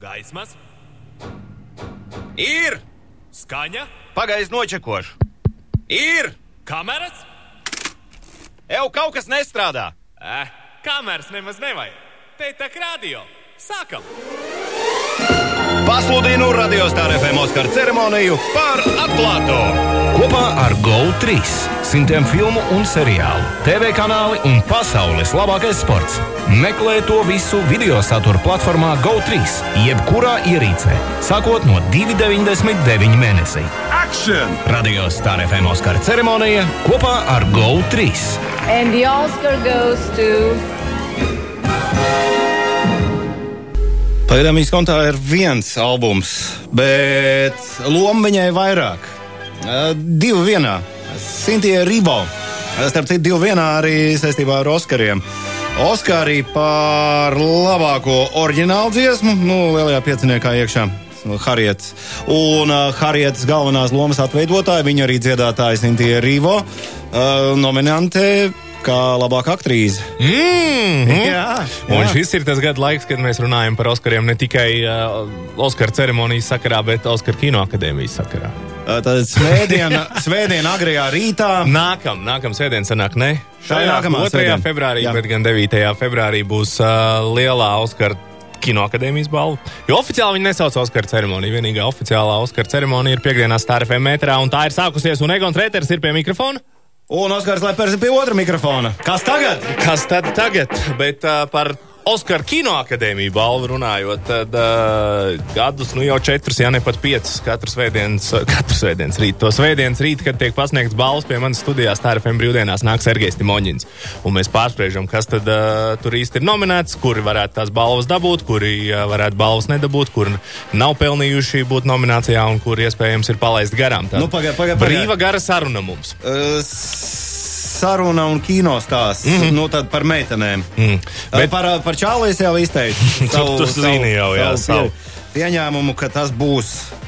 Gaismas, Ir! skaņa, Pagaidzi nočekošu. Ir! kameras. Ew, kaut kas nestrādā! Eh, kameras nemaz nevajag. Te tā kā radio. Sākam! Pasludinu radiostāra FM Oskara ceremoniju par atklāto! Kopā ar GO3 simtiem filmu un seriālu, TV kanāli un pasaules labākais sports. Meklē to visu video satura platformā GO3, jebkurā ierīcē, sākot no 2,99 mēnesī. Action! Radio Star FM Oskara ceremonija kopā ar GO3. And the Oscar goes to Pagaidām viņas kontā ir viens albums, bet loma viņai vairāk. Divi vienā. Sintīna Ribo. Starp citu, divi vienā arī saistībā ar Oskariem. Oskarī par labāko oriģinālu dziesmu, nu, lielajā pieciniekā iekšā. Harriets. Un uh, Harriets galvenās lomas atveidotāja, viņa arī dziedātāja Sintīna Rivo, uh, nominante kā labākā aktrīze. Mm, Jā, Un jā. šis ir tas gada laiks, kad mēs runājam par Oskariem ne tikai uh, Oskara ceremonijas sakarā, bet Oskara kinoakadēmijas sakarā. Tad svētdiena, svētdiena agrajā rītā. Nākam, nākam sēdien sanāk ne šajā nākamā 2. svētdiena. februārī, Jā. bet gan 9. februārī būs uh, lielā Oskara kinoakadēmijas balva. Jo oficiāli viņi nesauc Oskara ceremoniju. Vienīgā oficiālā Oskara ceremonija ir piekdienā Stāra FM metrā, un tā ir sākusies, un Egons Reiters ir pie mikrofona. Un Oskars Lepers ir pie otra mikrofona. Kas tagad? Kas tad tagad? Bet uh, par Oskara kinoakadēmiju balvu runājot, tad uh, gadus nu jau četrus, ja ne pat piecus, katru svētdienas, katru svētdienas rītu. To svētdienas rītu, kad tiek pasniegts balvas pie manas studijās, tā ir FM brīvdienās, nāk Sergejs Timoņins. Un mēs pārspriežam, kas tad uh, tur īsti ir nominēts, kuri varētu tās balvas dabūt, kuri uh, varētu balvas nedabūt, kuri nav pelnījuši būt nominācijā un kuri iespējams ir palaisti garām. Tā Nu, pagaid, pagaid, pagaid. Brīva gara saruna mums. Uh, saruna un kino stāsts. Mm -hmm. Nu, par meitenēm. Mm. Bet-. Par, par čālijas jau izteicu. Tu- tu zini jau, jā, savu. pie, pieņēmumu, ka tas būs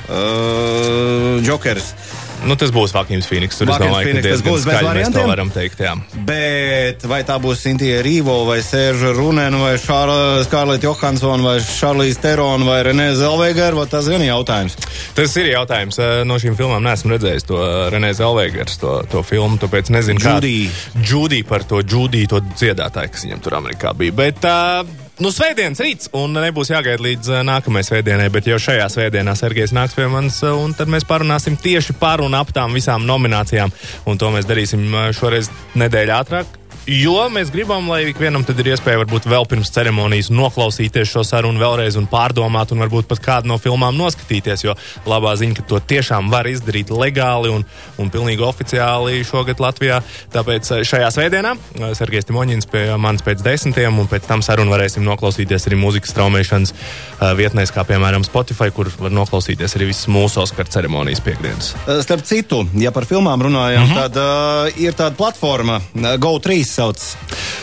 uh, Jokers. Nu, tas būs Vakīms Fīniks. Tur Joaquins domāju, Phoenix, tas būs bez variantiem? varam teikt. Jā. Bet vai tā būs Sintīna Rīvo, vai Sērža Runēna, vai Skārlīta Johansona, vai Šarlīs Terona, vai Renē Zelvegera, tas ir jautājums. Tas ir jautājums. Eh, No šīm filmām neesmu redzējis to Renē Zelvēgers, to, to filmu, tāpēc nezinu, Judy. Džudī par to Džudī, to dziedātāju, kas viņam tur Amerikā bija. Bet, uh, Nu, svētdienas rīts, un nebūs jāgaida līdz nākamajai svētdienai, bet jau šajā svētdienā Sergejs nāks pie manis, un tad mēs parunāsim tieši par un ap tām visām nominācijām. Un to mēs darīsim šoreiz nedēļu ātrāk. Jo mēs gribam, lai ikvienam ir iespēja varbūt vēl pirms ceremonijas noklausīties šo sarunu vēlreiz un pārdomāt, un varbūt pat kādu no filmām noskatīties. Jo labā ziņa, ka to tiešām var izdarīt legāli un, un pilnīgi oficiāli šogad Latvijā. Tāpēc eh, šajā svētdienā eh, Sergejs Timoņins pie manis pēc desmitiem, un pēc tam sarunu varēsim noklausīties arī mūzikas straumēšanas eh, vietnēs, kā piemēram Spotify, kur var noklausīties arī visas mūsu Oskara ceremonijas piekdienas. Uh, Starp citu, ja par filmām runājam, mm. -hmm. tad uh, ir tāda platforma, uh, GO3 sauc.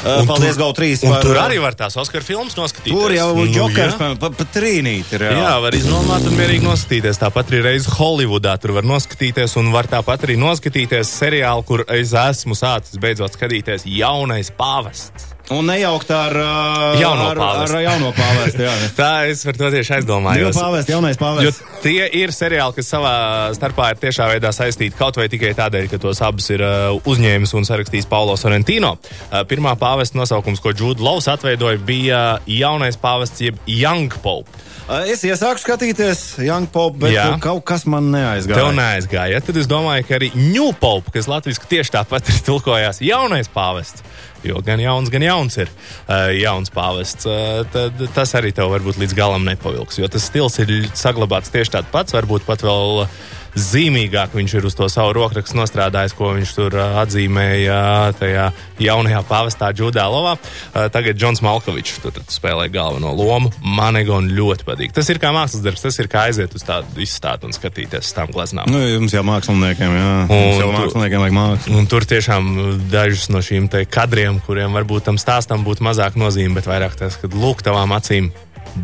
Uh, paldies, tur- GO3. Un par, tur uh, arī var tās Oskara filmas noskatīties. Tur jau Nu, jokers, jā. pa, pa, trīnīti. ir, Jā, var iznomāt un mierīgi noskatīties. Tāpat arī reizes Holivudā tur var noskatīties, un var tāpat arī noskatīties seriālu, kur es esmu sācis beidzot skatīties jaunais pāvests. Un nejaukt ar, uh, Jauno ar, pāvestu. ar jauno pāvestu. Jā. Tā es par to tieši aizdomājos. pāvestu, jaunais Jo pāvests. tie ir seriāli, kas savā starpā ir tiešā veidā saistīti kaut vai tikai tādēļ, ka tos abus ir uh, uzņēmis un sarakstījis Paulo Sorrentino. Uh, pirmā pāvesta nosaukums, ko Džūda Laus atveidoja, bija jaunais pāvests, jeb Young Pope. Es iesāku skatīties Young Pop, bet. Jā. kaut kas man neaizgāja. Tev neaizgāja. Tad es domāju, ka arī New Pope, kas latviešu tieši tāpat ir tulkojās, jaunais pāvests. Jo gan jauns, gan jauns ir uh, jauns pāvests. Uh, tad tas arī tev varbūt līdz galam nepavilks. Jo tas stils ir saglabāts tieši tāds pats, varbūt pat vēl zīmīgāk viņš ir uz to savu rokrakstu nostrādājis, ko viņš tur uh, atzīmēja tajā jaunajā pāvestā Džudālovā. Uh, tagad Džons Malkovičs tur spēlē galveno lomu. Man Egon ļoti patīk. Tas ir kā mākslas darbs, tas ir kā aiziet uz tādu izstādi un skatīties uz tām gleznām. Nu, jums jau māksliniekiem, jā. Un jau māksliniekiem vajag mākslu. Un tur tiešām dažus no šīm te kadriem, kuriem varbūt tam stāstam būtu mazāk nozīme, bet vairāk tas, kad lūk, tavām acīm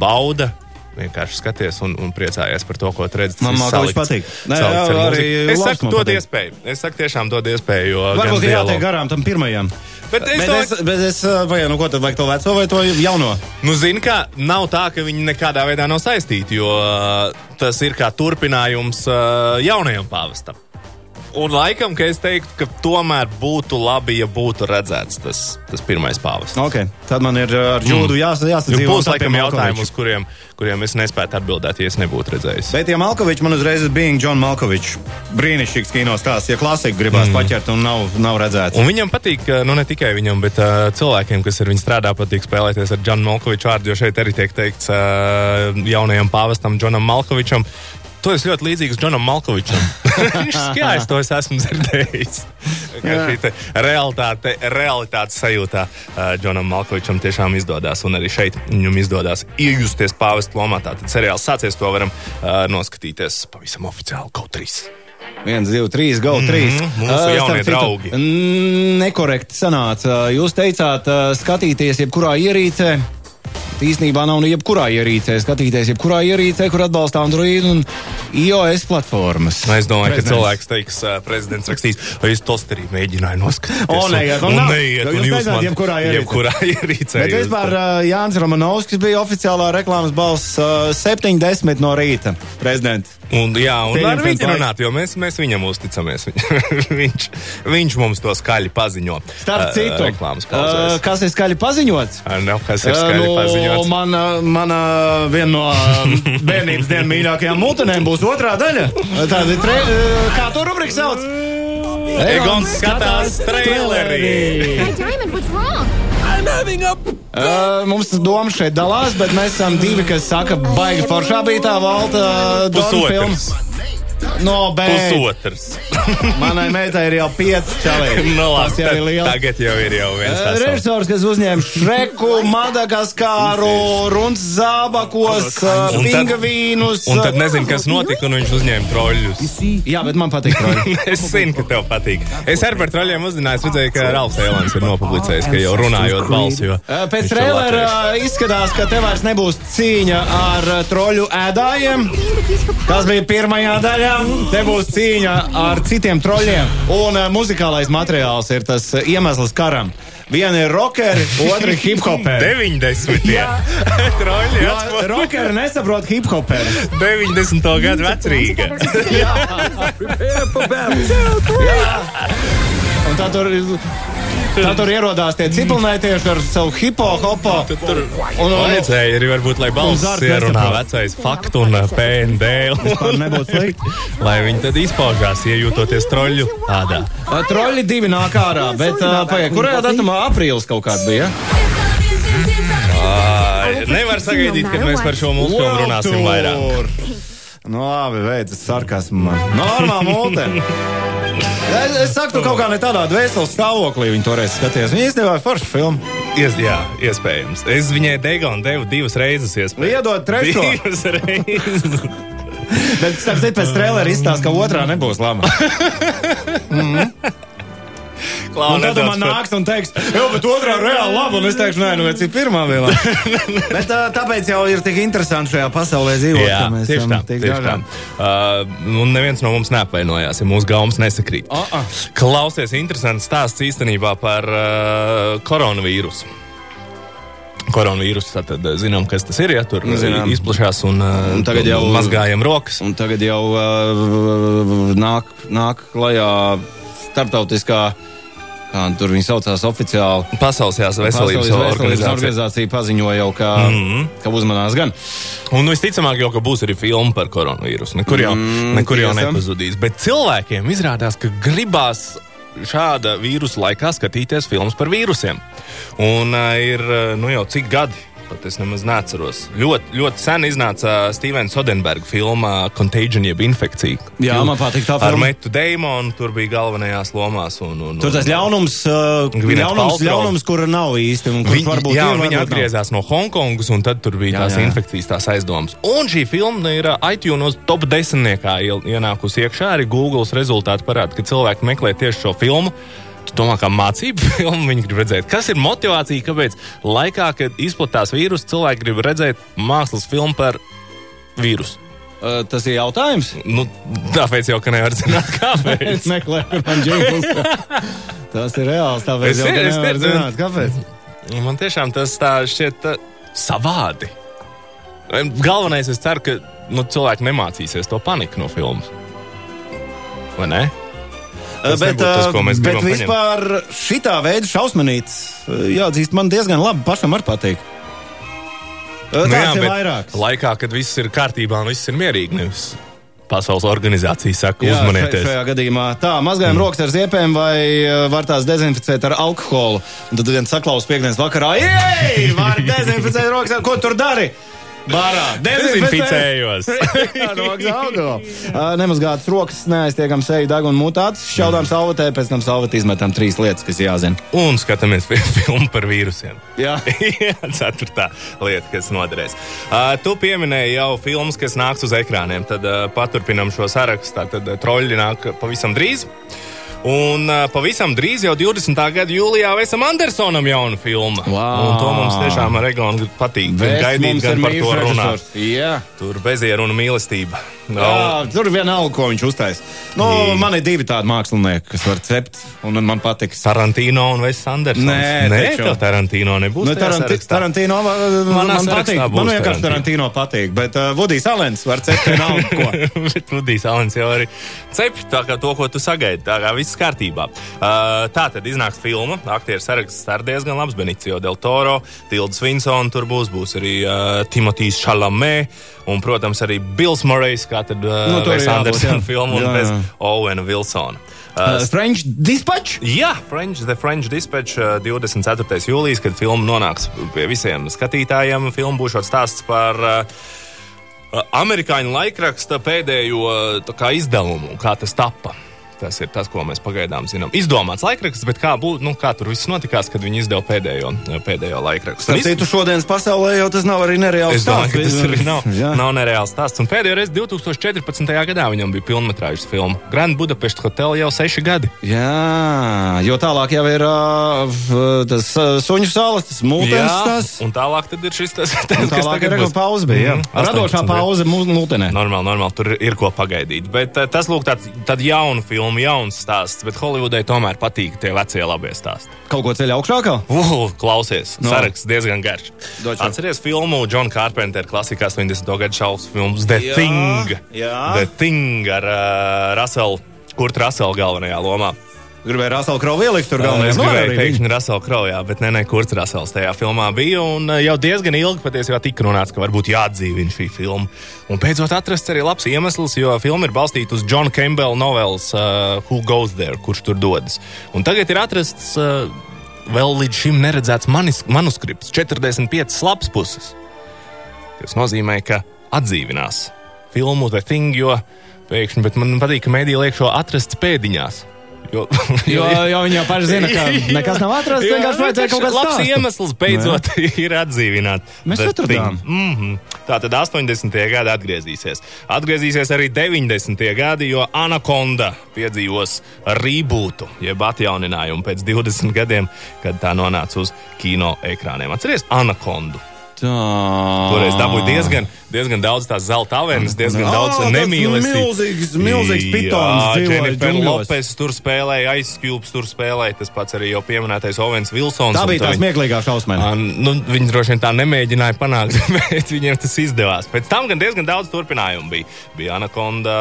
bauda. Vienkārši skaties un, un priecājies par to, ko redzi. Man salikts- patīk. Nē, jā, arī. Es saku, dod patīk. iespēju. Es saku, tiešām dod iespēju. Varbūt dialogu- jātiek garām tam pirmajam. Bet es Bet domāju, es, bet es uh, vai, nu, ko tad vajag to veco vai to jauno? Nu, zini, kā nav tā, ka viņi nekādā veidā nav saistīti, jo uh, tas ir kā turpinājums uh, jaunajam pāvestam. Un laikam, ka es teiktu, ka tomēr būtu labi, ja būtu redzēts tas, tas pirmais pāvests. Ok, tad man ir uh, ar Džūdu jās, Jo jāsadzīvo. būs laikam jautājumi, uz kuriem, kuriem es nespētu atbildēt, ja es nebūtu redzējis. Bet, ja Malkovičs man uzreiz ir bijis Džons Malkovičs, brīnišķīgs kino stāsts, ja klasika gribās mm. paķert un nav, nav redzēts. Un viņam patīk, uh, nu ne tikai viņam, bet uh, cilvēkiem, kas ar viņu strādā, patīk spēlēties ar Džonu Malkoviču vārdu, jo šeit arī tiek teikts uh, jaunajam pāvestam Džonam Malkovičam. To es ļoti līdzīgs Džonam Malkovičam. Jā, es to es esmu dzirdējis. Šī te realitāte, realitātes sajūtā uh, Džonam Malkovičam tiešām izdodas, un arī šeit viņam izdodas iejusties pāvesta lomā. Tātad seriāls sācies, to varam uh, noskatīties pavisam oficiāli kaut trīs. 1, 2, 3, go 3. Mhm, mūsu jaunie draugi. Nekorekti sanāca. Jūs teicāt, ā, skatīties jebkurā ierīcē. Īsnībā nav ne jebkurā ierīcē. Skatīties jebkurā ierīcē, kur atbalsta Android un iOS platformas. Nu, Es domāju, Prezidents. ka cilvēks teiks, uh, prezidents rakstīs, vai es tosterī mēģināju noskatīties. O, neiet, un un nav. neiet, jūs jūs teicāt, man jebkurā ierīcē. jebkurā ierīcē. Bet jūs- vispār ā, Jānis Romanovskis bija oficiālā reklāmas balss ā, 7.10 no rīta. Prezidents. Un, jā, un ar Pieņemsim viņu runāt, jo mēs, mēs viņam uzticamies. viņš, viņš mums to skaļi paziņo. Starp Ā, citu, reklāmas ā, pauzēs. kas ir skaļi paziņots? Ā, Nav, kas ir skaļi nu, paziņots. mana, mana viena no bērnības dienas mīļākajām mutenēm būs otrā daļa. Tāda ir tre, ā, kā to rubrika sauc? Egons skatās trailerī. Hey, Diamond, what's wrong? Uh, mums doma šeit dalās, bet mēs esam divi, kas saka, baigi foršā bija tā valta. Pusotrs. No, bet Pusotrs. manai meitai ir jau pieci čalīgi. Nu, Tas labi, jau ir tad, liels. tagad jau ir jau viens. Uh. Režisors, kas uzņēma Šreku, Madagaskāru, Runas zābakos, uh, pingvīnus. Un tad uh, nezinu, kas notika, un viņš uzņēma troļļus. Jā, bet man patīk. Roļi. es zinu, ka tev patīk. Es arī par troļļiem uzzināju, redzēju, ka Ralfs Eilants ir nopublicējis, ka jau runājot balsi. Jo Uh, Pēc trailera izskatās, ka te vairs nebūs cīņa ar troļu ēdājiem. Tas bija pirmajā daļā. Te būs cīņa ar citiem troļļiem. Un uh, muzikālais materiāls ir tas uh, iemesls karam. Viena ir rockeri, otra ir hip-hoperi. 90. Troļļi Jo atspēr Rockeri nesaprot hip-hoperi. 90. gadu vecrīga. Un tā tur, tā tur ierodās tie ciprunētieši ar savu hipo-hopo. Tur Un- un- vajadzēja arī varbūt, lai balss ierunā vecais faktu un uh, PND. Nebūtu slikti. lai viņi tad izpaužās, iejūtoties troļļu ādā. Uh, Troļļi divi nāk ārā, bet uh, pagaid, kurajā datumā aprīlis kaut kāds bija? Nevar sagaidīt, kad mēs par šo multfilmu runāsim vairāk. Nu, labi, veids, sarkasmu man. Normāli mūte. Es, es saku, kaut kā ne tādā dvēseles stāvoklī viņu toreiz skaties. Viņa īstenībā ir forša filma. Ies, jā, iespējams. Es viņai Degonu devu divas reizes iespēju. Iedod trešo. Divas reizes. Bet, starp citu, pēc trēlera izstāsta, ka otrā nebūs laba. Klau, Un tad man nāks un teiks, jau, bet otrā reāli laba. Un es teikšu, nē, nu, cik pirmā laba. bet tā, tāpēc jau ir tik interesanti šajā pasaulē dzīvot. Jā, ka mēs tieši tā. tik Tieši tā. dažādi. Uh, un neviens no mums neapvainojās, ja mūsu gaumas nesakrīt. Ah, ah. Klausies, interesants stāsts īstenībā par uh, koronavīrusu. Koronavīrus, tātad uh, zinām, kas tas ir, ja tur zinām. izplatās un, uh, Un tagad jau- mazgājam rokas. Un tagad jau uh, nāk, nāk klajā starptautiskā, kā tur viņi saucās oficiāli. Pasaules veselības Pasaules veselības organizācija. organizācija paziņoja jau, ka, mm. -hmm. ka uzmanās gan. Un visticamāk, jau būs arī filma par koronavīrusu. Nekur jau, Mm, nekur jau nepazudīs. Bet cilvēkiem izrādās, ka gribās šāda vīrusu laikā skatīties filmas par vīrusiem. Un uh, ir nu jau cik gadi. Pat es nemaz neatceros. Ļoti, ļoti sen iznāca Stevena Sodenberga filma Contagion, jeb infekcija. Jā, man patīk tā Ar filma. Metu Deimonu tur bija galvenajās lomās. Un, un, Tur tas ļaunums, uh, ļaunums, ļaunums kura nav īsti. un Viņi, varbūt jā, ir, viņi varbūt nav. atgriezās no Hongkongas, un tad tur bija Jā, tās jā. infekcijas, tās aizdomas. Un šī filma ir ā, iTunes top 10. iel- ienākusi iekšā. Arī Google rezultāti parāda, ka cilvēki meklē tieši šo filmu. Domā, kā mācību filmu viņi grib redzēt. Kas ir motivācija, kāpēc laikā, kad izplatās vīrusu, cilvēki grib redzēt mākslas filmu par vīrusu? Tas ir jautājums. Nu, tāpēc jau, ka nevar zināt, kāpēc. Es meklēju, kur man džingls. Tas ir reāls. Tāpēc Es jau zinu, es nevar nezinu. zināt, kāpēc. Man tiešām tas tā šķiet uh, savādi. Galvenais, es ceru, ka nu, cilvēki nemācīsies to paniku no filmas. Vai ne? Tas bet tas, ko mēs bet gribam vispār šitā veida šausmanīts, jāatzīst, man diezgan labi pašam arī patīk. Nu Tāds ir vairāks. Laikā, kad viss ir kārtībā un viss ir mierīgi, nevis pasaules organizācija saka, Jā, uzmanieties. Šajā gadījumā tā, mazgājam mm. rokas ar ziepēm vai var tās dezinficēt ar alkoholu. Un tad viens saklaus piekdienas vakarā, ej, var dezinficēt rokas, ar ko tur dari? Bārā, Dezinficējos. Uh, Nemazgātas rokas, neaiztiekam seju deg un mutāts, šķaudām salvetē, pēc tam salvetē izmetam trīs lietas, kas jāzina. Un skatāmies fi- filmu par vīrusiem. Jā. Ceturtā lieta, kas noderēs. Uh, tu pieminēji jau filmas, kas nāks uz ekrāniem. Tad uh, paturpinām šo sarakstu. Tad uh, troļļi nāk pavisam drīz. Un uh, pavisam drīz, jau 20. gada jūlijā, Vesam Andersonam jaunu filmu. Wow. Un to mums tiešām ar Egonu patīk. Gaidīt, gan par to runāt. Jā. Tur bezieruna un mīlestība. Jā, tur vienalga, ko viņš uztais. Nu, Jā. man ir divi tādi mākslinieki, kas var cept, un man patiks. Tarantino un Vesas Andersons. Nē, Nē taču. Tarantino nebūs. Nu, Taranti? Tarantino man, Manā man sarakstā patīk. Man vienkārši Tarantino. Patīk, bet uh, Vudijs Alens var cept vienalga, ko. Bet Rudijs Alans jau arī cepj tā kā to, ko tu sagaidi. Tā kā viss kārtībā. Uh, tā tad iznāks filma. Aktieru saraksts ir diezgan labs. Benicio del Toro, Tilda Svinsona tur būs. Būs arī uh, Timotīs Šalamē. Un, protams, arī Bills Morejs, uh, Nu, Wes jābūt, Andersona jā. filma un Jā, bez jā. Owena Wilsona. Uh, Uh, French Dispatch? Jā, French, The French Dispatch uh, 24. jūlijas, kad filma nonāks pie visiem skatītājiem. Filma būs stāsts par uh, amerikāņu laikraksta pēdējo uh, izdevumu, kā tas tappa. Tas ir tas, ko mēs pagaidām zinām. Izdomāts laikraksts, bet kā, bū, nu, kā tur viss notikās, kad viņi izdeva pēdējo, pēdējo laikrakstu. Starp citu, šodienas pasaulē jau tas nav arī nereāls Es domāju, ka tas arī nav, Jā. nav nereāls stāsts. Un pēdējo reizi 2014. gadā viņam bija pilnmetrāžas filma Grand Budapest Hotel jau seši gadi. Jā, jo tālāk jau ir uh, tas uh, suņu salas, tas mūtens. Tas. un tālāk tad ir šis tas, tas kas tagad ir būs. pauze bija. Jā. Mhm, Radošā 18. pauze mūtenē. Normāli, normāli, tur ir ko pagaidīt. Bet uh, tas, lūk, tāds tād jauna filma, jauns stāsts. Bet Holivudai tomēr patīk tie vecie labie stāsti. Kaut ko ceļā augšākā? Uh, klausies, No. no. saraksts diezgan garš. Doču. Atceries filmu John Carpenter, klasikā 80. gadu šausmu filmas The Jā, Thing. jā. The Thing ar uh, Russell, Kurt Russell galvenajā lomā. Gribēju Raselu Krovu ielikt tur galvenajā. Es Nu, gribēju arī pēkšņi Rasela Kraujā, bet nē, nē, kurš Rasels tajā filmā bija. Un jau diezgan ilgi patiesībā tika runāts, ka varbūt jāatdzīvina šī filma. Un beidzot atrasts arī labs iemesls, jo filma ir balstīta uz John Campbell novelas uh, Who Goes There, kurš tur dodas. Un tagad ir atrasts uh, vēl līdz šim neredzēts manis, manuskripts, 45 lapas puses. Tas nozīmē, ka atdzīvinās filmu The Thing, jo pēkšņi, bet man patīk, ka mēdī liek šo atrasts pēdiņās. Jo, Jo, jo viņi jau paši zina, ka nekas nav atrasts. Vienkārši vajadzēja kaut kāds labs iemesls beidzot ir atdzīvināt. Mēs The atradām. Thing. Mhm. Tā tad 80. gada atgriezīsies. Atgriezīsies arī 90. gadi, jo Anaconda piedzīvos rebootu, jeb atjauninājumu pēc 20 gadiem, kad tā nonāca uz kino ekrāniem. Atcerieties, Anacondu. Tā. Toreiz dabūja diezgan, diezgan daudz tās zelta avenes, diezgan daudz nemīlestības. milzīgs- milzīgs pitons Jennifer. Lopes tur spēlēja, aizskjūps tur spēlēja, tas pats arī jau pieminētais Ovens Vilsons. Tā bija tā viņi- smieklīgā šausmēna. Ā, Nu, viņi droši vien tā nemēģināja panākt, bet viņiem tas izdevās. Pēc tam gan diezgan daudz turpinājumu bija. Bija Anaconda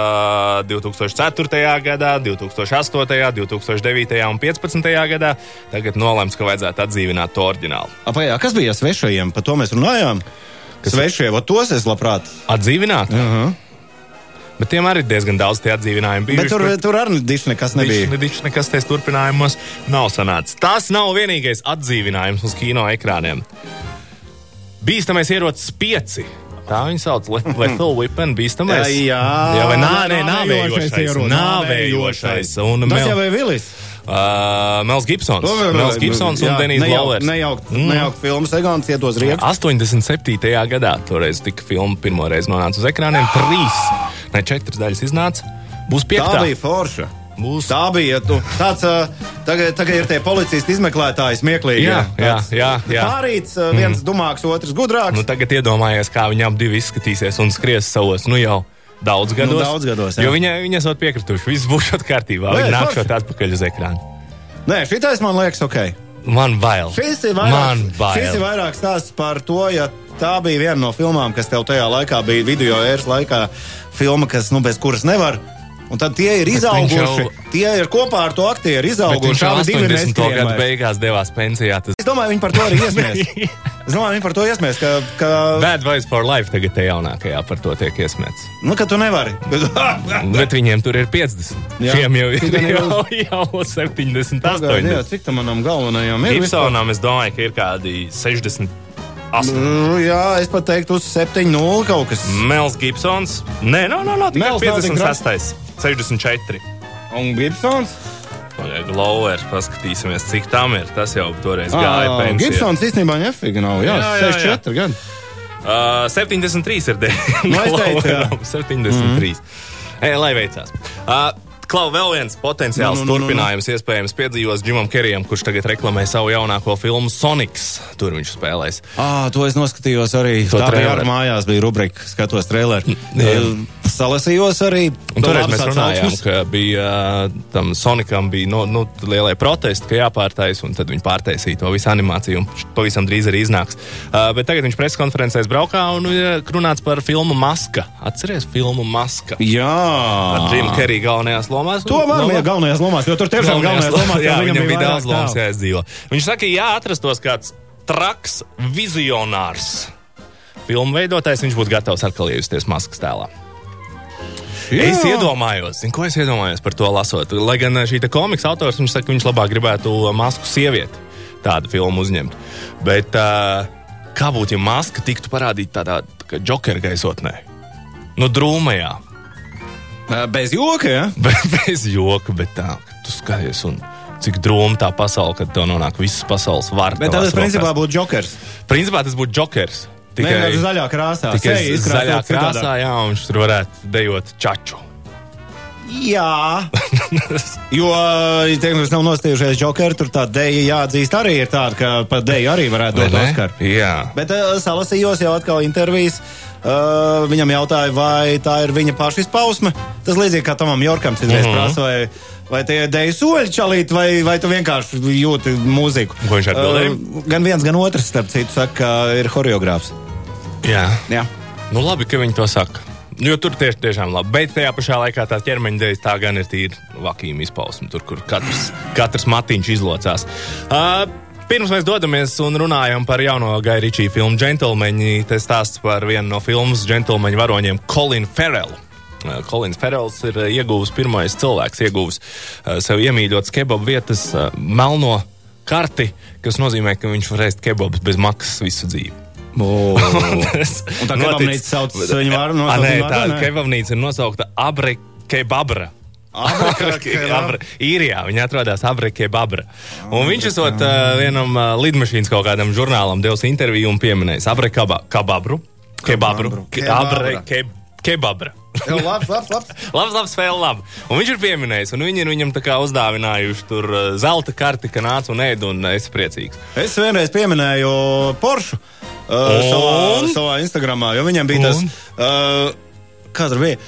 2004. gadā, 2008., 2009. un 2015. gadā. Tagad nolēms, ka vajadzētu atdzīvināt to oriģinālu. Apajā, kas bija svešajiem? Par to mēs runājām. Svešie, ot tos es labprāt. Atdzīvināt? Uh -huh. Bet tiem arī diezgan daudz tie atdzīvinājumi. Bet tur, tur arī diši nekas nebija. Viņš nekas tajos turpinājumos nav sanācis. Tas nav vienīgais atdzīvinājums uz kino ekrāniem. Bīstamais ierocis pieci. Tā viņa sauc Le- Lethal Weapon, bīstamais. Jā, jā vai nā, nē, nāvējošais nāvējošais. ierocis. Nāvējošais. Un Tas jau ir Vilis. Uh, Mels Gibsons. To Mels Gibsons un jā, Denijs nejaukt- Glovers. Nejaukt, Mm. nejaukt filmas Egons ietos riepas. 87. gadā toreiz tika filma pirmo reizi nonāca uz ekrāniem. Trīs, ne četras daļas iznāca. Būs Tā piektā. bija forša. Būs Tā bija tu, tāds, ā, tagad, tagad ir tie policisti izmeklētāji smieklīgi. Jā, jā, jā, jā. Pārīts, ā, viens mm. dumāks, otrs gudrāks. Nu, tagad iedomājies, kā viņi abi divi izskatīsies un skries savos, nu jau daudz gados. Nu, daudz gados, jā. jo viņi, viņi esat piekrituši, viss būs kārtībā. Nē, Viņi forši. nākšot atpakaļ uz ekrānu. Nē, šitais man liekas ok. Man bail. Šis ir Man vairāk, bail. šis ir vairāk stāsts par to, ja tā bija viena no filmām, kas tev tajā laikā bija video ēras laikā, filma, kas, nu, bez kuras nevar. Un tad tie ir izauguši. jau- Tie ir kopā ar to aktieru Bet viņš izauguši. jau abi divi 80. neskrien gadu vairs. beigās devās pensijā. Tas Es domāju, viņi par to arī iesmēs. Es domāju, viņi par to iesmēs, ka, ka, Bad Boys for Life tagad te jaunākajā par to tiek iesmēts. nu, ka tu nevari. Bet viņiem tur ir 50. Jā. Šiem jau ir jau- jau, jau 70, Pagaid, jā, 80. cik tam manam galvenajam ir? Gibsonam es domāju, ka ir kādi 60. Nu, jā, es pat teiktu, uz 7-0 kaut kas. Mels Gibsons. Nē, no, no, no tikai Mels nav tik 56. 64. Un Gibsons? Glowers, paskatīsimies, cik tam ir. Tas jau toreiz gāja Ah, pensijā. Gibsons īstenībā nefīgi nav. Jā, Jā, jā, 64 gadi. Uh, 73 ir Nu, es teicu, jā. Mhm. 73. Mm. E, lai veicās. Uh, Klau, vēl viens potenciāls Nu, nu, nu, nu, nu. turpinājums iespējams piedzīvos Džimam Kerijam, kurš tagad reklamē savu jaunāko filmu Sonics. Tur viņš spēlēs. Ah, to es noskatījos arī. To Tā bija traileri. arī mājās, bija rubrika, skatos. Eh, Salasījos arī. Toreiz mēs runājām, atsauksmes. ka bija tam Sonikam bija no, nu, lielai protesti, ka jāpārtais, un tad viņi pārtaisīja to visu animāciju, un pavisam drīz arī iznāks. Uh, bet tagad viņš preses konferencēs braukā un runāts par filmu Maska. Atceries filmu Maska? Jā, Ar Džimu Keriju galvenajās lomās. To var Nu, būt galvenajās lomās, jo tur tiešām galvenajās lomās jā, jau viņam bija vairāk daudz lomas jāizdzīvo. Viņš saka, ja atrastos kāds traks vizionārs filmu veidotājs, viņš būtu gatavs atkal iejusties maskas tēlā. Jā. Es iedomājos, zin, ko es iedomājos par to lasot. Lai gan šī te komiks autors viņš saka, ka viņš labāk gribētu masku sievieti tādu filmu uzņemt. Bet uh, kā būtu, ja maska tiktu parādīta tādā tā jokera gaisotnē? Nu, drūmajā. Bez joka, ja? Be- Bez joka, bet tā, ka tu skaties, un cik drūma tā pasaule, kad tev nonāk visas pasaules vārds. Bet tas principā būtu jokers. principā tas būtu jokers. Tikai Tikai, zaļā krāsā. tikai izkrāsot zaļā krāsā, jā, un viņš tur varētu dejot čaču. Jā, jo, teiksim, kas nav nostījušies jokeru, tur tā dēļa jāatzīst arī ir tāda, ka par dēļu arī varētu dot ne? Oskaru. Jā. Bet uh, salasījos jau atkal intervijas. Uh, viņam jautāja, vai tā ir viņa paša izpausme. Tas līdzīgi kā Tomam Jorkam citreiz mm. -hmm. prasa, vai, vai tie ir dēļu soļi čalīt, vai, vai tu vienkārši jūti mūziku. Ko viņš atbildēja? Uh, gan viens, gan otrs, starp citu, saka, ka ir horeogrāfs. jā. Jā. Nu, labi, ka viņi to saka. Jo tur tieši tiešām labi. Bet tajā pašā laikā tā ķermeņa dēļ tā gan ir tīra vakīma izpausme, tur, kur katrs, katrs matiņš izlocās. Uh, Pirms mēs dodamies un runājam par jauno Ričija filmu Gentlemeņi, te stāsts par vienu no filmas Gentlemeņu varoņiem, Colinu Ferelu. Kolins Ferels ir uh, ieguvis pirmais cilvēks, ieguvis uh, sev iemīļotas kebabu vietas uh, melno karti, kas nozīmē, ka viņš var ēst kebabus bez maksas visu dzīvi. Oh. Tas Un tā kebabnīca sauc viņu vārdu, A, nosauc Nē, tā kebabnīca ir nosaukta Abre Kebabra. Īrijā viņa atrodas Abreke Babra. Un viņš esot uh, vienam uh, lidmašīnas kaut kādam žurnālam devis interviju un pieminējis Abreke Kababru. Kebabru. Ke- Abre Ke- Kebabra. Jā, labs, labs, labs. Labs, labs, vēl labi. Un viņš ir pieminējis, un viņi ir viņam tā kā uzdāvinājuši tur uh, zelta karti, ka nāc un ēd, un es priecīgs. Es vienreiz pieminēju Porsche uh, savā, savā Instagramā, jo viņam bija tas, Un? uh, kā tur bija.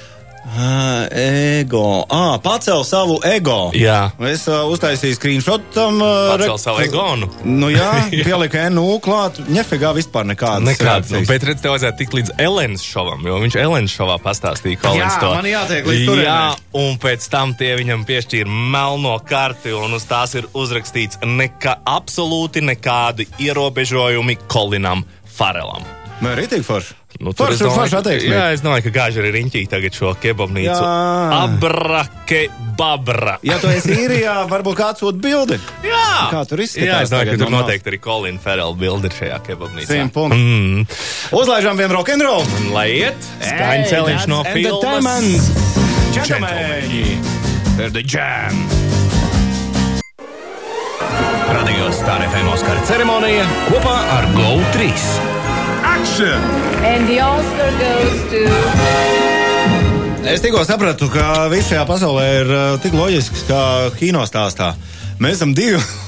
Uh, ego. Ah, pacēl savu ego. Jā. Es uh, uztaisīju screenshot tam. Uh, Pacēl savu egonu. Nu jā, pieliku NU klāt. Nefigā vispār nekādas. Nekāds. Nu, bet redz, tev vajadzētu tikt līdz Elenas šovam, jo viņš Elenas šovā pastāstīja, ka Jā, man jātiek līdz turienei. Jā, un pēc tam tie viņam piešķīra melno karti, un uz tās ir uzrakstīts neka, absolūti nekādi ierobežojumi Kolinam Farelam. Nē, rītīgi forši. Nu, forši, domāju, forši attieksme. jā, es domāju, ka gāži arī riņķī tagad šo kebabnīcu. Jā. Abrake babra. Ja tu esi īrijā, varbūt kāds sūta bildi. Jā. Kā tur izskatās Jā, es domāju, ka tur no noteikti arī Kolina Ferela bildi šajā kebabnīcā. Simt punktu. Mm. Uzlaižām vienu rokenrolu. Un lai iet, skaņa celiņš no filmas. Gentlemen! Ir the jam! Radio Star FM Oskara ceremonija kopā ar GO3. And the Oscar goes to. Es tikko sapratu, ka viss šajā pasaulē ir uh, tik loģisks, kā kino stāstā. Mēs esam divi.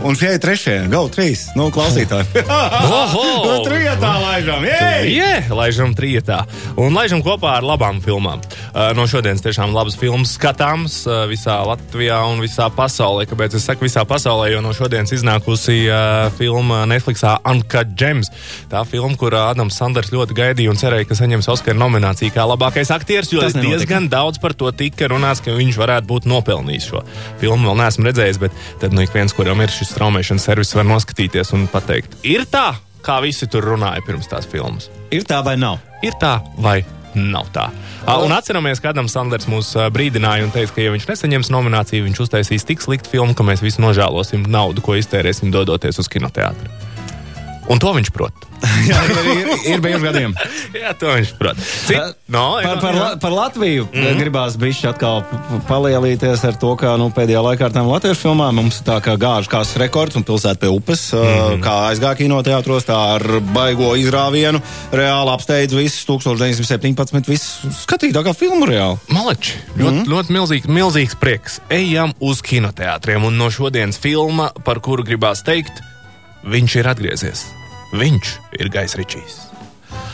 Un ir trešie, gala trīs. Nu, klausītāji. Nu, Trijotā laižam. Jej! Jā, laižam trijotā. Un laižam kopā ar labām filmām. Uh, no šodienas tiešām labas filmas skatāms uh, visā Latvijā un visā pasaulē. Kāpēc es saku visā pasaulē? Jo no šodienas iznākusi uh, filma Netflixā Uncut Gems. Tā filma, kur Adams Sanders ļoti gaidīja un cerēja, ka saņems Oskara nomināciju kā labākais aktieris, jo diezgan daudz par to tika runāts, ka viņš varētu būt nopelnījis šo filmu. Vēl neesmu redzējis, bet tad nu ik viens, kuram ir šis straumēšanas servis, var noskatīties un pateikt, ir tā, kā visi tur runāja pirms tās filmas. Ir tā vai nav? Ir tā vai nav tā? Un atceramies, ka Adams Sanders mūs brīdināja un teica, ka, ja viņš nesaņems nomināciju, viņš uztaisīs tik sliktu filmu, ka mēs visi nožēlosim naudu, ko iztērēsim dodoties uz kinoteātri. Un to viņš prot. Jā, ir, ir, ir bijuši gadiem. Jā, to viņš prot. Cit, no, Par, par, La- par Latviju mm -hmm. gribās bišķi atkal palielīties ar to, ka nu, pēdējā laikā ar tām latviešu filmām mums ir tā kā gāžu kāds rekords un pilsēta pie upes, mm -hmm. kā aizgāja kinoteātros, tā ar baigo izrāvienu reāli apsteidz visus 1917, viss skatīja tā kā filmu reāli. Maleči, ļoti, mm. ļoti milzīgs, milzīgs prieks. Ejam uz kinoteātriem, un no šodienas filma, par kuru gribās teikt, viņš ir atgriezies. Viņš ir Gais Ričijs.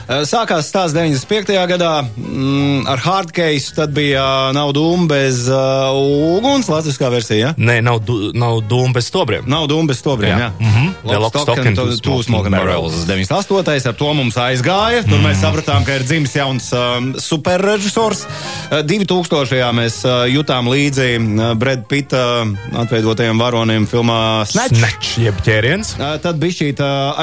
Eh, Sākās stāsts 95. gadā mm, ar hardcase, tad bija uh, nav dūma bez uh, uguns, latviskā versija. Ja? Nē, nav, du, nav dūma bez stobriem. Nav dūma bez stobriem. Jā. Jā, Mhm. Two Smoking Smoking Barrels. Barrels. 98. ar to mums aizgāja. Tur mēs sapratām, ka ir dzimis jauns um, superrežisors. Uh, 2000. mēs uh, jutām līdzi uh, Brad Pitta atveidotajiem varonim filmā Snatch. Snatch, jeb ķēriens. Uh, tad bija šī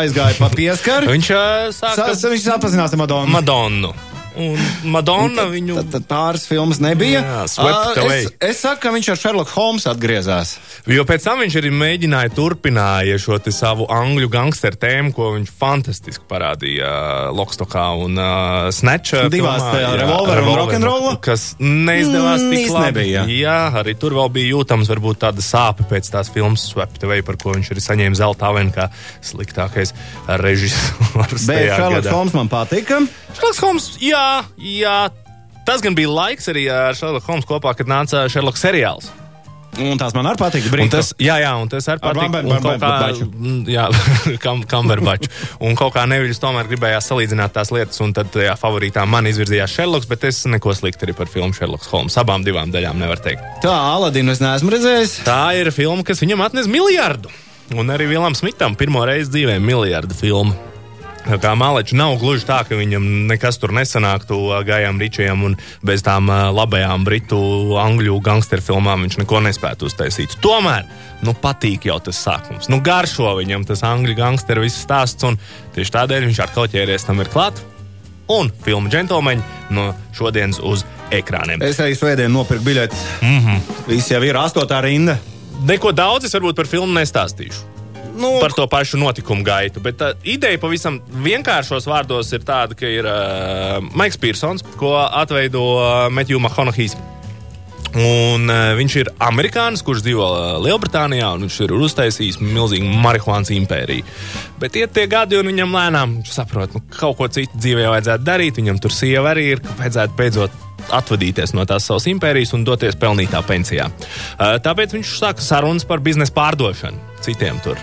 aizgāja pa pieskaru. Viņš uh, sāka Sa- Viņš se no, madonna. Madonna. Un Madonna viņu. Tad, tad pāris filmas nebija. Jā, swept Uh, away. es, es saku, ka viņš ar Sherlock Holmes atgriezās. Jo pēc tam viņš arī mēģināja turpināja šo te savu angļu gangsteru tēmu, ko viņš fantastiski parādīja uh, Lokstokā un uh, Snatchā. Divās tajā Revolver un Rock'n'Rolla? Kas neizdevās Mm, tik labi. nebija, jā. arī tur vēl bija jūtams varbūt tāda sāpe pēc tās filmas Swept Away, par ko viņš arī saņēma zelta avenu kā sliktākais režisors. Bet Sherlock. Holmes man patika. Šerloks Holmes, jā, jā. Tas gan bija laiks arī ar Šerloku Holmes kopā, kad nāca Šerloks seriāls. Un tās man arī Brīdī. tas, jā, jā, un tas arī Ar patīk. Kā, Bamberbaču. mm, jā, kam, kamberbaču. Un kaut kā neviļus tomēr gribējās salīdzināt tās lietas, un tad tajā favorītā man izvirzījās Šerloks, bet es neko sliktu arī par filmu Šerloks Holmes. Abām divām daļām nevar teikt. Tā, Aladinu es neesmu redzējis. Tā ir filma, kas viņam atnes miljardu. Un arī Vilam Smitam pirmo reizi dzīvē miljardu filmu. Tā kā Malečs nav gluži tā, ka viņam nekas tur nesanāktu ā, Gājām Ričijam un bez tām ā, labajām britu, angļu gangsteru filmām viņš neko nespētu uztaisīt. Tomēr, nu, patīk jau tas sākums. Nu, garšo viņam tas angļu gangsteru viss stāsts, un tieši tādēļ viņš atkal ķēries tam ir klāt. Un filmu džentlmeņi no šodienas uz ekrāniem. Es arī svētdien nopirku biļeti. Mm -hmm. Viss jau ir astotā rinda. Neko daudz es varbūt par filmu nestāstīšu. Nu, par to pašu notikumu gaitu. Bet tā ideja pavisam vienkāršos vārdos ir tāda, ka ir uh, Maiks Pearsons, ko atveido uh, Matthew McConaughey. Un, uh, viņš ir amerikānis, kurš dzīvo uh, Lielbritānijā, un viņš ir uztaisījis milzīgu marihuānas impēriju. Bet iet tie gadi, un viņam lēnām viņš saprot, nu, kaut ko citu dzīvē vajadzētu darīt. Viņam tur sieva arī ir, ka vajadzētu beidzot atvadīties no tās savas impērijas un doties pelnītā pensijā. Uh, tāpēc viņš sāka sarunas par biznesa pārdošanu citiem tur.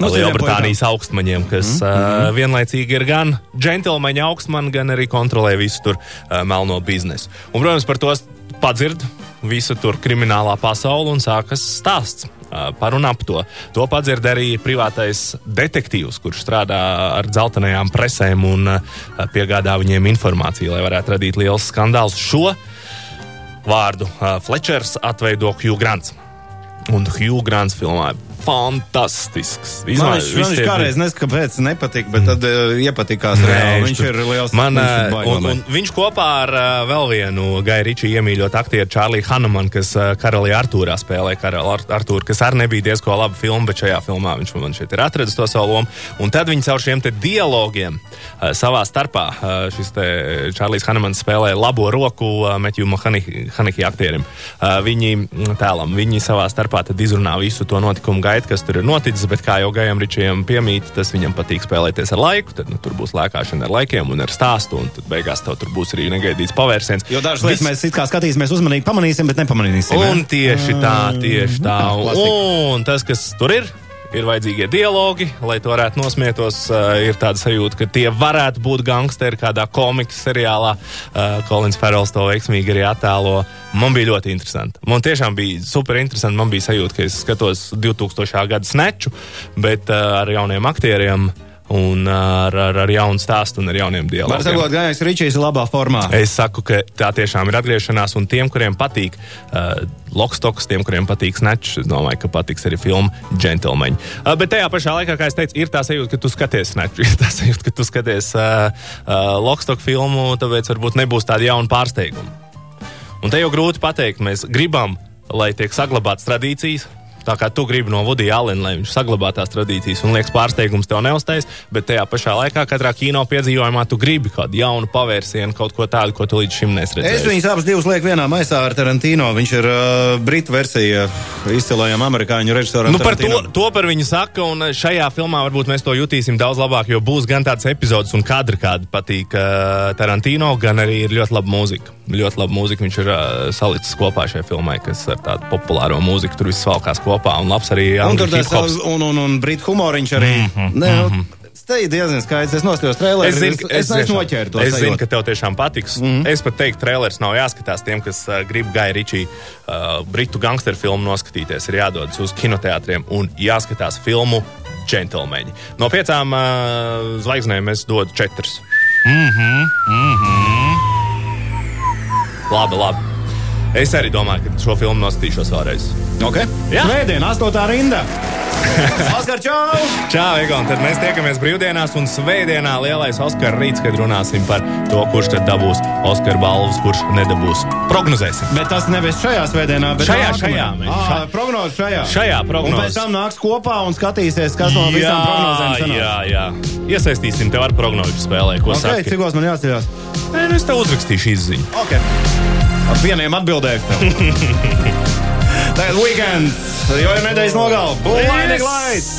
No citiem Lielbritānijas augstmaņiem, kas mm -hmm. uh, vienlaicīgi ir gan džentlmeņa augstmani, gan arī kontrolē visu tur uh, melno biznesu. Un, protams, par to padzird visu tur kriminālā pasauli un sākas stāsts. Uh, Par un ap to. To padzird arī privātais detektīvs, kurš strādā ar dzeltenajām presēm un uh, piegādā viņiem informāciju, lai varētu radīt liels skandāls. Šo vārdu uh, Flečers atveido Hugh Grants. Un Hugh Grants filmā fantastisks. Man Izmā- viņš, tie- kādreiz kāpēc nepatika, bet tad uh, iepatikās. reāli. Viņš ir liels. Man, viņš ir baigi un, un viņš kopā ar uh, vēl vienu Gaiju Ričiju iemīļotu aktieru Čārliju Hanamanu, kas uh, Karalī Artūrā spēlē Karali Ar Artūru, kas arī nebija diezko laba filma, bet šajā filmā viņš man šeit ir atradis to savu lomu. Un tad viņi caur šiem dialogiem uh, savā starpā, uh, šis te Čārlijs Hanamans spēlē labo roku uh, Metju Mahaniki aktierim. Uh, viņi mm, tēlam, viņi savā starpā tad izrunā visu to notikumu gaitu, kas tur ir noticis, bet kā jau Gajam Ričijam piemīt, tas viņam patīk spēlēties ar laiku, tad nu, tur būs lēkāšana ar laikiem un ar stāstu, un tad beigās tev tur būs arī negaidīts pavērsiens. Jo dažas lietas mēs it kā skatīsimies uzmanīgi, pamanīsim, bet nepamanīsim. Un tieši tā, tieši tā. Un tas, kas tur ir, ir vajadzīgie dialogi, lai to varētu nosmietos. Uh, ir tāda sajūta, ka tie varētu būt gangsteri kādā komikas seriālā. Uh, Kolins Ferels to veiksmīgi arī attēlo. Man bija ļoti interesanti. Man tiešām bija super interesanti. Man bija sajūta, ka es skatos 2000. gada sneču, bet uh, ar jauniem aktieriem. Un ar, ar, ar jaunu stāstu un ar jauniem Var dialogiem. sakot, Gājs Ričijs ir labā formā. Es saku, ka tā tiešām ir atgriešanās, un tiem, kuriem patīk uh, Lokstoks, tiem, kuriem patīk Snatch, es domāju, ka patiks arī filma Gentlemen. Uh, bet tajā pašā laikā, kā es teicu, ir tā sajūta, ka tu skaties Snatch, ir tā sajūta, ka tu skaties uh, uh, Lokstok filmu, tāpēc varbūt nebūs tāda jauna pārsteiguma. Un te jau grūti pateikt, mēs gribam, lai tiek saglabātas tradīcijas. Tā kā tu gribi no Vudija Alena, lai viņš saglabā tās tradīcijas un liekas pārsteigums tev neuztais, bet tajā pašā laikā katrā kino piedzīvojumā tu gribi kādu jaunu pavērsienu, kaut ko tādu, ko tu līdz šim nesi Es viņus abus divus lieku vienā maisā ar Tarantino. Viņš ir uh, britu versija izcilajam amerikāņu režisoram. Nu, par to, Tarantino. to par viņu saka, un šajā filmā varbūt mēs to jutīsim daudz labāk, jo būs gan tāds epizodes un kadri, kāda patīk uh, Tarantino, gan arī ir ļoti laba mūzika. Ļoti laba mūzika viņš ir uh, salicis kopā šajā filmā, kas ar tādu populāro mūziku tur viss valkās kopā, un labs arī angļu hip-hops. un, un, un britu humoriņš arī. Mm -hmm, Nē, mm -hmm. Tas ir diezgan skaidrs. Es noskatījos traileru. Es zinu, es, es, es noķēru to. Es zinu, ka tev tiešām patiks. Mm -hmm. Es pat teiktu, trailers nav jāskatās tiem, kas uh, grib Gaja Ričī uh, britu gangsteru filmu noskatīties. Ir jādodas uz kinoteātriem un jāskatās filmu Gentlemeņi. No piecām uh, zvaigznēm es dodu četras. Mhm, mhm. Labi, labi. Es arī domāju, ka šo filmu noskatīšos vēlreiz. Okay. Jā. Svētdien, 8. rinda. Oskar, čau! Čau, Egon! Tad mēs tiekamies brīvdienās un svētdienā lielais Oskara rīts, kad runāsim par to, kurš tad dabūs Oskara balvas, kurš nedabūs. Prognozēsim! Bet tas nebūs šajā svētdienā, bet Šajā, šajā mēs- šā- Prognoze šajā. Šajā Un prognozē. pēc tam nāks kopā un skatīsies, kas no visām prognozēm sanāk. jā, jā. Iesaistīsim tevi ar prognožu spēlē, ko Okay, saki. cikos man jāceļās? Nē, nu es tev uzrakstīšu izziņu. Okay. Ar vieniem atbildēju. Tagad weekends, jo ir nedēļas nogalē. Būlainīgi Yes! laiks!